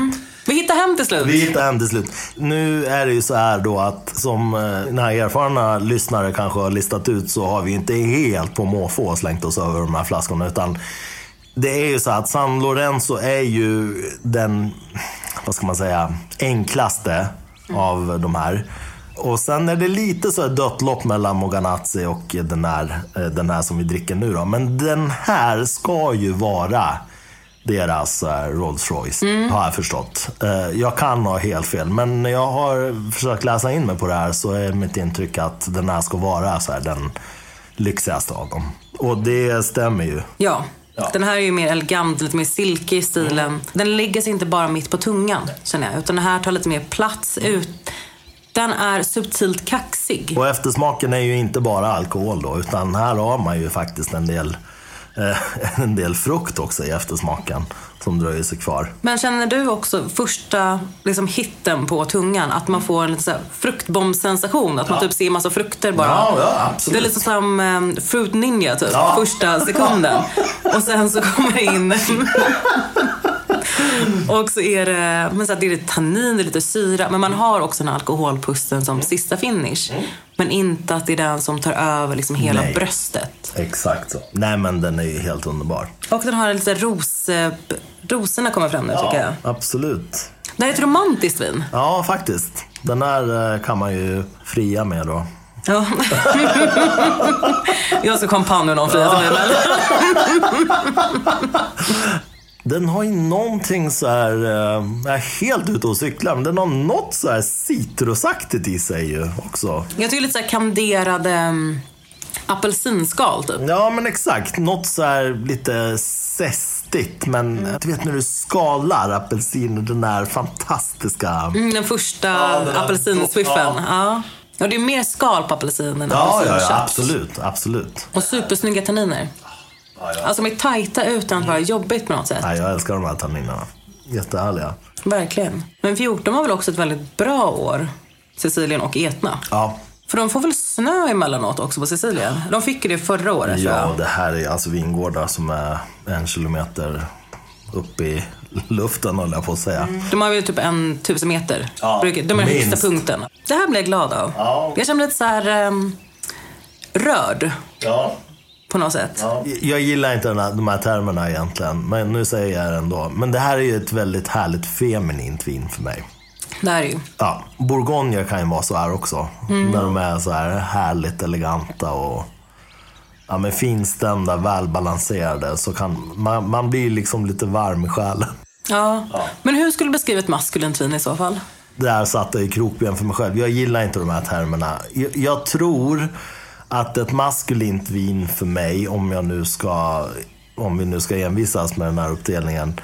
Vi hittar hem till slut. Vi hittar hem till slut. Nu är det ju så här då att som eh, när erfarna lyssnare kanske har listat ut så har vi inte helt på måfå slängt oss över de här flaskorna. Utan det är ju så att San Lorenzo är ju den, vad ska man säga, enklaste av de här. Och sen är det lite så här dött lopp mellan Moganazzi och den här, eh, den här som vi dricker nu då. Men den här ska ju vara deras eh, Rolls Royce, har jag förstått. Eh, Jag kan ha helt fel, men när jag har försökt läsa in mig på det här så är mitt intryck att den här ska vara så här, den lyxigaste av dem. Och det stämmer ju. Ja. Ja. Den här är ju mer elegant, lite mer silkig i stilen. Den lägger sig inte bara mitt på tungan, känner jag. Utan den här tar lite mer plats ut. Den är subtilt kaxig. Och eftersmaken är ju inte bara alkohol då, utan här har man ju faktiskt en del, eh, en del frukt också i eftersmaken som dröjer sig kvar. Men känner du också första liksom, hitten på tungan, att man får en lite så fruktbombsensation? Att man typ ser massa frukter bara? Ja, ja. Det är lite som um, Fruit Ninja typ, Ja. första sekunden. Och sen så kommer det in... och så är det, men så här, det är lite tannin, det är lite syra. Men man har också den alkoholpusten som sista finish. Men inte att det är den som tar över liksom hela Nej. bröstet. Exakt så. Nej men den är ju helt underbar. Och den har lite ros... eh, Rosorna kommer fram nu tycker jag. absolut. Det här är ett romantiskt vin. Ja, faktiskt. Den här eh, kan man ju fria med då. Ja. jag ska kompanjon med någon fria till mig. Den har ju någonting så här, eh, jag är helt ute och cyklar, men den har något så här citrusaktigt i sig ju också. Jag tycker lite så här kanderade um, apelsinskal typ. Ja, men exakt. Något så här lite zestigt, men du vet när du skalar apelsiner, den där fantastiska... Mm, den första Ja, apelsinswiffen. ja. Ja. Ja, det är mer skal på apelsin än Ja, ja, ja, absolut, absolut. Och supersnygga tanniner. Alltså de är tajta utan att vara jobbigt på något sätt. Nej, jag älskar de här tanninerna. Jättehärliga. Verkligen. Men 14 var väl också ett väldigt bra år, Sicilien och Etna. Ja, För de får väl snö emellanåt också på Sicilien? De fick ju det förra året ja det här är alltså vingårdar som är en kilometer upp i luften, höll jag på att säga. De har ju typ en tusen meter. Ja, de är den högsta punkten. Det här blir jag glad av. Ja. Jag känner mig lite så här um, rörd Ja. På något sätt. Jag gillar inte den här, de här termerna egentligen, men nu säger jag det ändå. Men det här är ju ett väldigt härligt feminint vin för mig. Det här är ju. Ja, bourgogne kan ju vara så här också. Mm. När de är så här härligt eleganta och ja, men finstämda, välbalanserade. Så kan man, man blir liksom lite varm i själen. Ja. Men hur skulle du beskriva ett maskulint vin i så fall? Där satte jag i krokben för mig själv. Jag gillar inte de här termerna. Jag, jag tror att ett maskulint vin för mig, om jag nu ska, om vi nu ska envisas med den här uppdelningen,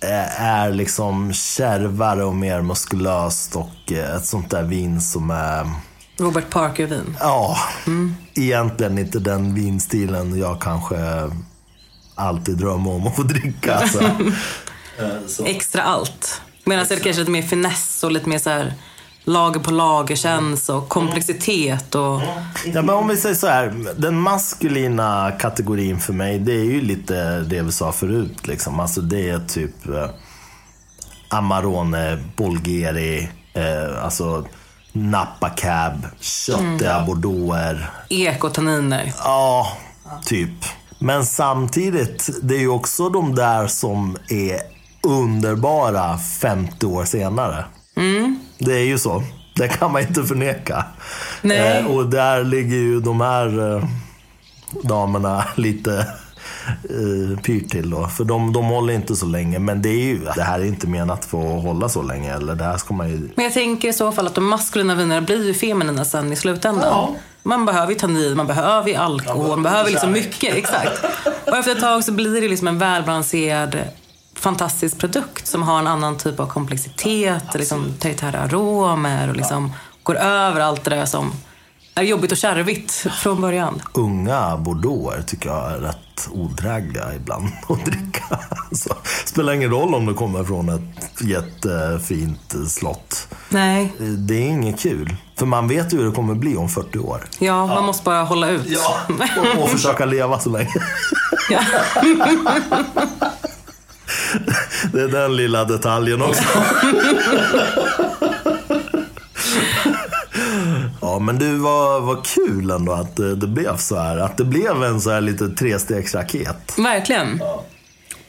eh, är liksom kärvare och mer muskulöst och eh, ett sånt där vin som är Robert Parker-vin. Ja, egentligen inte den vinstilen jag kanske alltid drömmer om att få dricka. alltså. Så. Extra allt. Medan det är kanske lite mer finess och lite mer så här lager på lager känns och komplexitet och... Ja, men om vi säger så här, den maskulina kategorin för mig, det är ju lite det vi sa förut. Liksom. Alltså det är typ eh, Amarone, Bolgheri, eh, alltså Napa Cab, köttiga bordeauxer. Ekotanniner. Ja, typ. Men samtidigt, det är ju också de där som är underbara 50 år senare. Det är ju så. Det kan man inte förneka. Nej. Eh, och där ligger ju de här eh, damerna lite eh, pyrt till då. För de, de håller inte så länge. Men det är ju, det här är inte menat för att hålla så länge. Eller det här ska man ju... Men jag tänker i så fall att de maskulina vinerna blir ju feminina sen i slutändan. Ja. Man behöver ju tannin, man behöver ju alkohol, man behöver liksom mycket. Exakt. Och efter ett tag så blir det liksom en välbalanserad fantastisk produkt som har en annan typ av komplexitet, liksom territoriella aromer och liksom går över allt det där som är jobbigt och kärvigt från början. unga bordeauxer tycker jag är rätt odrägliga ibland att dricka. Så, spelar ingen roll om det kommer från ett jättefint slott. Nej, Det är inget kul. För man vet ju hur det kommer bli om 40 år. ja, man måste bara hålla ut. Och, och försöka leva så länge. Ja. Det är den lilla detaljen också. Ja men du, vad, vad kul ändå att det, det blev så här. Att det blev en så här lite trestegsraket. Verkligen.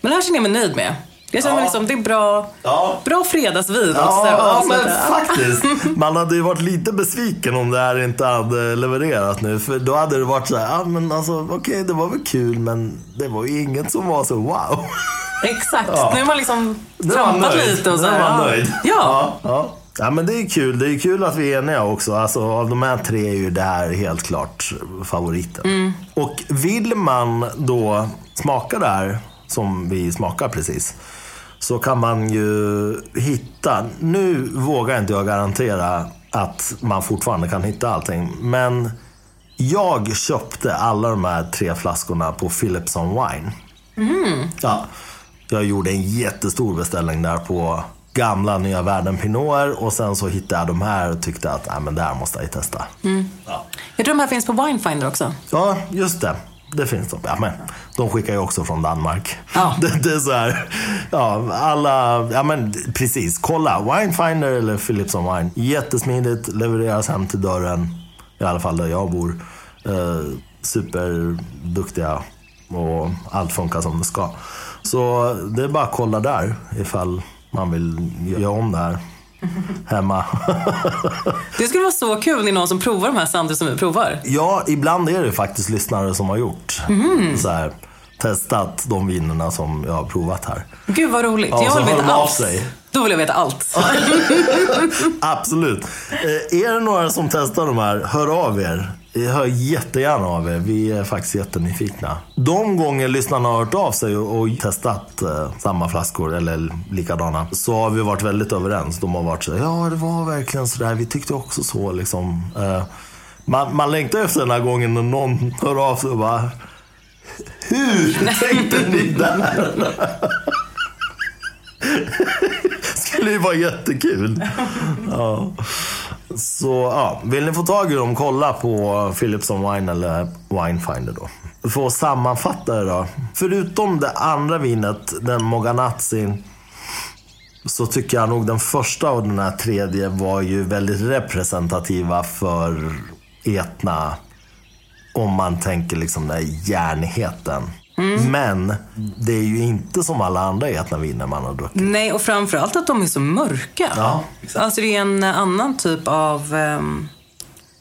Men det här känner jag mig nöjd med. Jag känner mig liksom, det är bra, Ja. bra fredagsvin Ja, ja men avsluta. faktiskt. Man hade ju varit lite besviken om det här inte hade levererat nu. För då hade det varit så här, ja men alltså okej det var väl kul men det var ju inget som var så wow. Exakt. Ja. Nu är man liksom trampat lite och så Nu är man nöjd. Ja. Ja, ja. men det är kul. Det är kul att vi är eniga också. Alltså, av de här tre är ju det här helt klart favoriten. Mm. Och vill man då smaka det här, som vi smakar precis, så kan man ju hitta, nu vågar inte jag garantera att man fortfarande kan hitta allting, men jag köpte alla de här tre flaskorna på Philips on Wine. Ja, jag gjorde en jättestor beställning där på gamla Nya Världen Pinoter och sen så hittade jag de här och tyckte att Nej, men det här måste jag ju testa. Ja. Jag tror de här finns på Winefinder också. ja, just det. Det finns de. Ja, men de skickar ju också från Danmark. Ja. Det, det är så här, ja, alla, ja men precis. Kolla, Winefinder eller Philips on Wine. Jättesmidigt, levereras hem till dörren. I alla fall där jag bor. Eh, superduktiga och allt funkar som det ska. Så det är bara att kolla där ifall man vill göra om det här hemma. Det skulle vara så kul om det är någon som provar de här samtidigt som vi provar. Ja, ibland är det faktiskt lyssnare som har gjort. Så här, testat de vinerna som jag har provat här. Gud vad roligt. Ja, jag vill veta allt. sig. Då vill jag veta allt. Absolut. Eh, är det några som testar de här, hör av er. Hör jättegärna av er. Vi är faktiskt jättenyfikna. De gånger lyssnarna har hört av sig och, och testat eh, samma flaskor, eller likadana, så har vi varit väldigt överens. De har varit så här, ja det var verkligen sådär, vi tyckte också så liksom. Eh, man, man längtar efter den här gången när någon hör av sig och bara, hur tänkte ni där? skulle ju vara jättekul. Ja. Så ja, vill ni få tag i dem, kolla på Philipson Wine eller Winefinder då. För att sammanfatta det då. Förutom det andra vinet, den Moganazzi, så tycker jag nog den första och den här tredje var ju väldigt representativa för Etna. Om man tänker liksom den här järnigheten. Men det är ju inte som alla andra Etna-viner man har druckit. Nej, och framförallt att de är så mörka. Ja, exakt. Alltså det är en annan typ av um,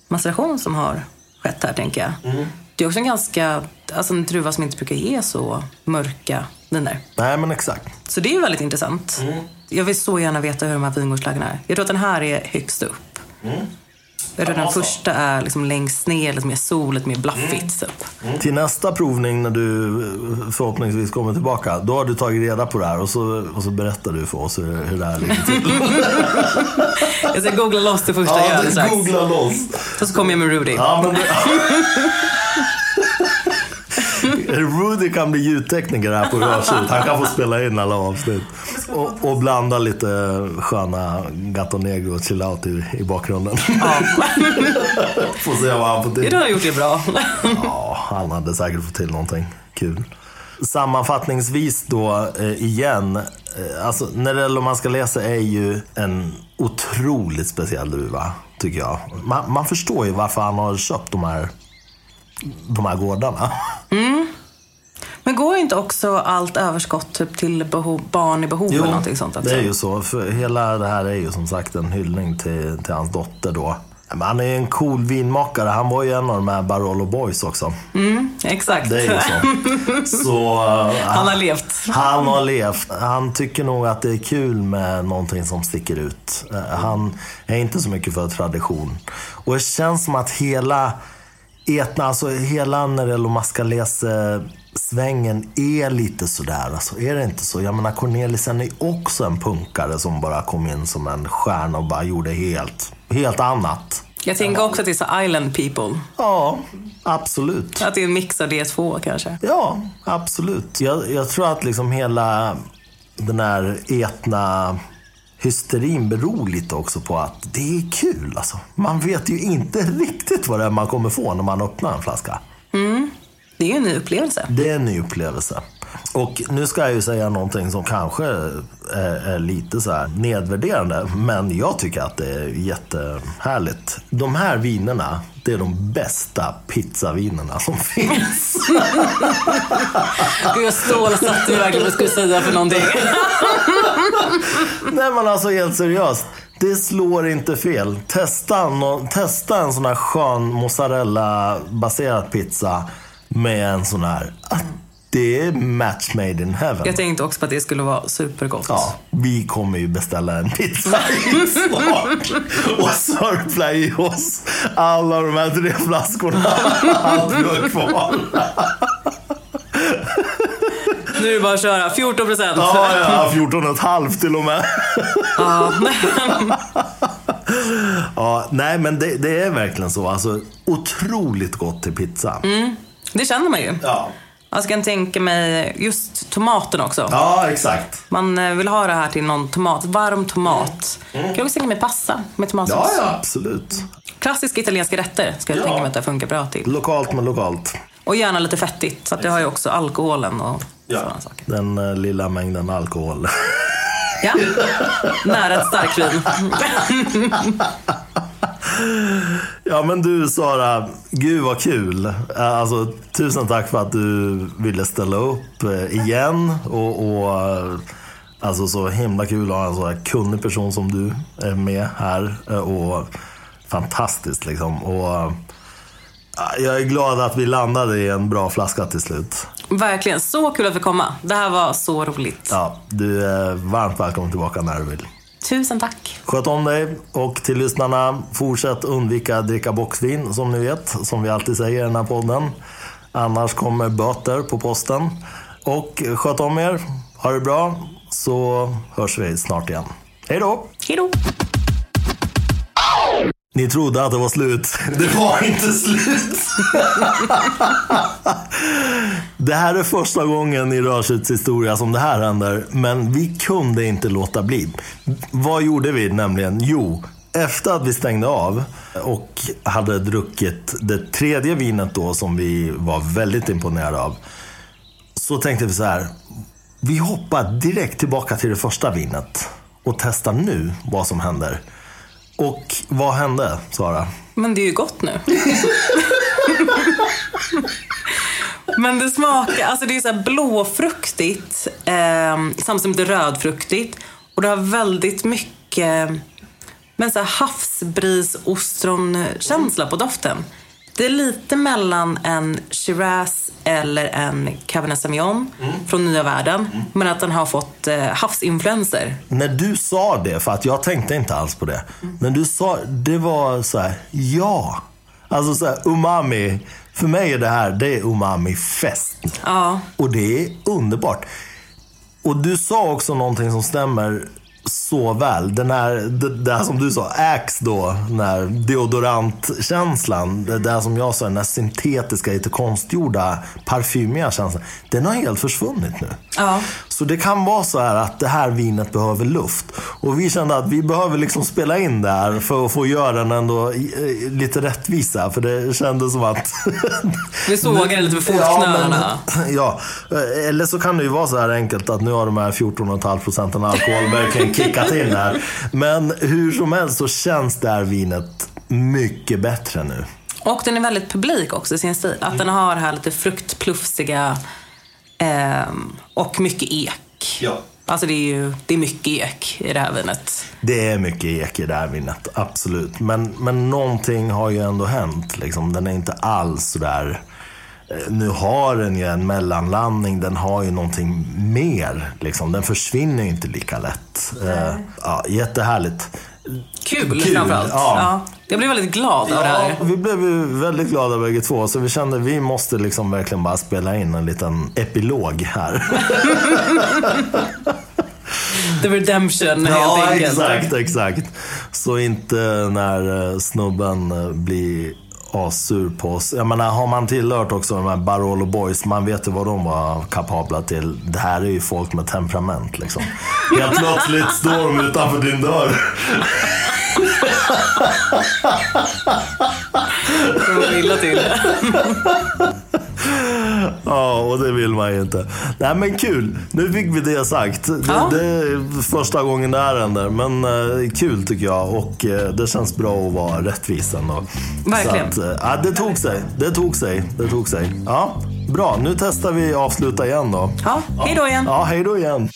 maceration som har skett här, tänker jag. Mm. Det är också en ganska, alltså en druva som inte brukar ge så mörka viner. Nej men exakt. Så det är ju väldigt intressant. Mm. Jag vill så gärna veta hur de här vingårdslaggarna är. Jag tror att den här är högst upp. Jag tror den första är liksom längst ner, lite mer sol, lite mer blaffigt. Mm. Typ. Till nästa provning när du eh, förhoppningsvis kommer tillbaka, då har du tagit reda på det här och så, och så berättar du för oss hur, hur det här ligger till. Jag ska googla loss det första jag gör du strax. googlar loss. Så kommer jag med Rudy. Ja, men det... Rudy kan bli ljudtekniker här på Rörsut. Han kan få spela in alla avsnitt. Och, och blanda lite sköna Gato Negro och chill out i, i bakgrunden. Ja. Får se vad han får till. Du har gjort det bra. Ja, han hade säkert fått till någonting kul. Sammanfattningsvis då, eh, igen. Eh, alltså, Nerello Mascalese är ju en otroligt speciell druva, tycker jag. Man, man förstår ju varför han har köpt de här, de här gårdarna. Men går inte också allt överskott typ till behov, barn i behov eller någonting sånt också? det är ju så. För hela det här är ju som sagt en hyllning till, till hans dotter då. Men han är ju en cool vinmakare. Han var ju en av de här Barolo Boys också. Exakt. Det är ju så. så eh, Han har levt. Han har levt. Han tycker nog att det är kul med någonting som sticker ut. Eh, Han är inte så mycket för tradition. Och det känns som att hela Etna, alltså hela Nerello Mascalese-svängen är lite sådär. Alltså, är det inte så? Jag menar Cornelissen är också en punkare som bara kom in som en stjärna och bara gjorde helt, helt annat. Jag tänker också att det är så island people. Ja, absolut. Att det är en mix av de två kanske. Ja, absolut. Jag, jag tror att liksom hela den här etna hysterin beror lite också på att det är kul. Alltså. Man vet ju inte riktigt vad det är man kommer få när man öppnar en flaska. Det är ju en ny upplevelse. Det är en ny upplevelse. Och nu ska jag ju säga någonting som kanske är, lite så här nedvärderande. Men jag tycker att det är jättehärligt. De här vinerna, det är de bästa pizzavinerna som finns. Gud, jag stålsatte mig verkligen vad skulle säga för någonting. Nej men alltså helt seriöst. Det slår inte fel. Testa, nå- testa en sån här skön mozzarella-baserad pizza med en sån här. Det är match made in heaven. Jag tänkte också på att det skulle vara supergott. Ja, vi kommer ju beställa en pizza snart och sörpla i oss alla de här tre flaskorna. Allt vi har kvar. Nu är det bara att köra. 14 procent. Ja, ja, 14 och ett halvt till och med. Ja. Ja, nej, men det, det är verkligen så. Alltså, otroligt gott till pizza. Det känner man ju. Ja. Jag kan tänka mig just tomaten också. ja, exakt. Man eh, vill ha det här till någon tomat, varm tomat. Kan jag också tänka mig pasta med tomatsås. Ja, ja, absolut. Klassiska italienska rätter ska jag Ja. tänka mig att det funkar bra till. Lokalt men lokalt. Och gärna lite fettigt, så att det har ju också alkoholen och sådana saker. Den eh, lilla mängden alkohol. Ja, nära ett starkvin. Ja men du Sara, gud vad kul. Eh, Alltså, tusen tack för att du ville ställa upp eh, igen. Och, och eh, alltså så himla kul att ha en så här kunnig person som du är med här. Och fantastiskt liksom. Och jag är glad att vi landade i en bra flaska till slut. Verkligen, så kul att få komma. Det här var så roligt. Ja, du är varmt välkommen tillbaka när du vill. Tusen tack. Sköt om dig och till lyssnarna, fortsätt undvika att dricka boxvin som ni vet, som vi alltid säger i den här podden. Annars kommer böter på posten. Och sköt om er, ha det bra, så hörs vi snart igen. Hej då! Hej då. Ni trodde att det var slut. Det var inte slut. det här är första gången i Rörskytts historia som det här händer. Men vi kunde inte låta bli. Vad gjorde vi nämligen? Jo, efter att vi stängde av och hade druckit det tredje vinet då som vi var väldigt imponerade av. Så tänkte vi så här. Vi hoppar direkt tillbaka till det första vinet och testar nu vad som händer. Och vad hände, Sara? Men det är ju gott nu. Men det smakar, alltså det är så blåfruktigt eh, samtidigt som det är rödfruktigt. Och det har väldigt mycket men så här havsbris ostronkänsla på doften. Det är lite mellan en Shiraz eller en Cabernet Sauvignon från nya världen. Men att den har fått eh, havsinfluenser. När du sa det, för att jag tänkte inte alls på det. När du sa, det var så här, ja. Alltså så här, umami. För mig är det här, det är umami-fest. Ja, Och det är underbart. Och du sa också någonting som stämmer så väl. Den här, det, det här som du sa, Axe då, den här deodorantkänslan. Det där som jag sa, den här syntetiska, lite konstgjorda, parfymiga känslan. Den har helt försvunnit nu. ja. Så det kan vara så här att det här vinet behöver luft. Och vi kände att vi behöver liksom spela in det här för att få göra den ändå eh, lite rättvisa. För det kändes som att... Vi sågar det lite för fotknölarna. men- ja, eller så kan det ju vara så här enkelt att nu har de här 14,5 procenten alkohol verkligen kickat in här. Men hur som helst så känns det här vinet mycket bättre nu. Och den är väldigt publik också i sin stil. Att den har det här lite fruktplufsiga ehm, och mycket ek. Ja. Alltså det är ju det är mycket ek i det här vinet. Det är mycket ek i det här vinet, absolut. Men, men någonting har ju ändå hänt. Liksom. Den är inte alls sådär... eh, Nu har den ju en mellanlandning, den har ju någonting mer. Liksom. Den försvinner ju inte lika lätt. Eh, ja, jättehärligt. Kul, Kul, framförallt. ja. Ja. Jag blev väldigt glad av det Ja, här. vi blev väldigt glada bägge två, så vi kände att vi måste liksom verkligen bara spela in en liten epilog här. The Redemption helt Ja, enkelt. exakt, exakt. Så inte när eh, snubben eh, blir assur på oss. Jag menar, har man tillhört också de här Barolo Boys, man vet ju vad de var kapabla till. Det här är ju folk med temperament liksom. Helt plötsligt står de utanför din dörr. Det var illa till. Ja, och det vill man ju inte. Nej men kul. Nu fick vi det sagt. Det, ja. det är första gången det här händer. Men eh, kul tycker jag. Och eh, det känns bra att vara rättvis ändå. Verkligen. Att, eh, det tog sig. Det tog sig. Det tog sig. Ja, bra. Nu testar vi avsluta igen då. Ja, hej då igen. Ja, hej då igen.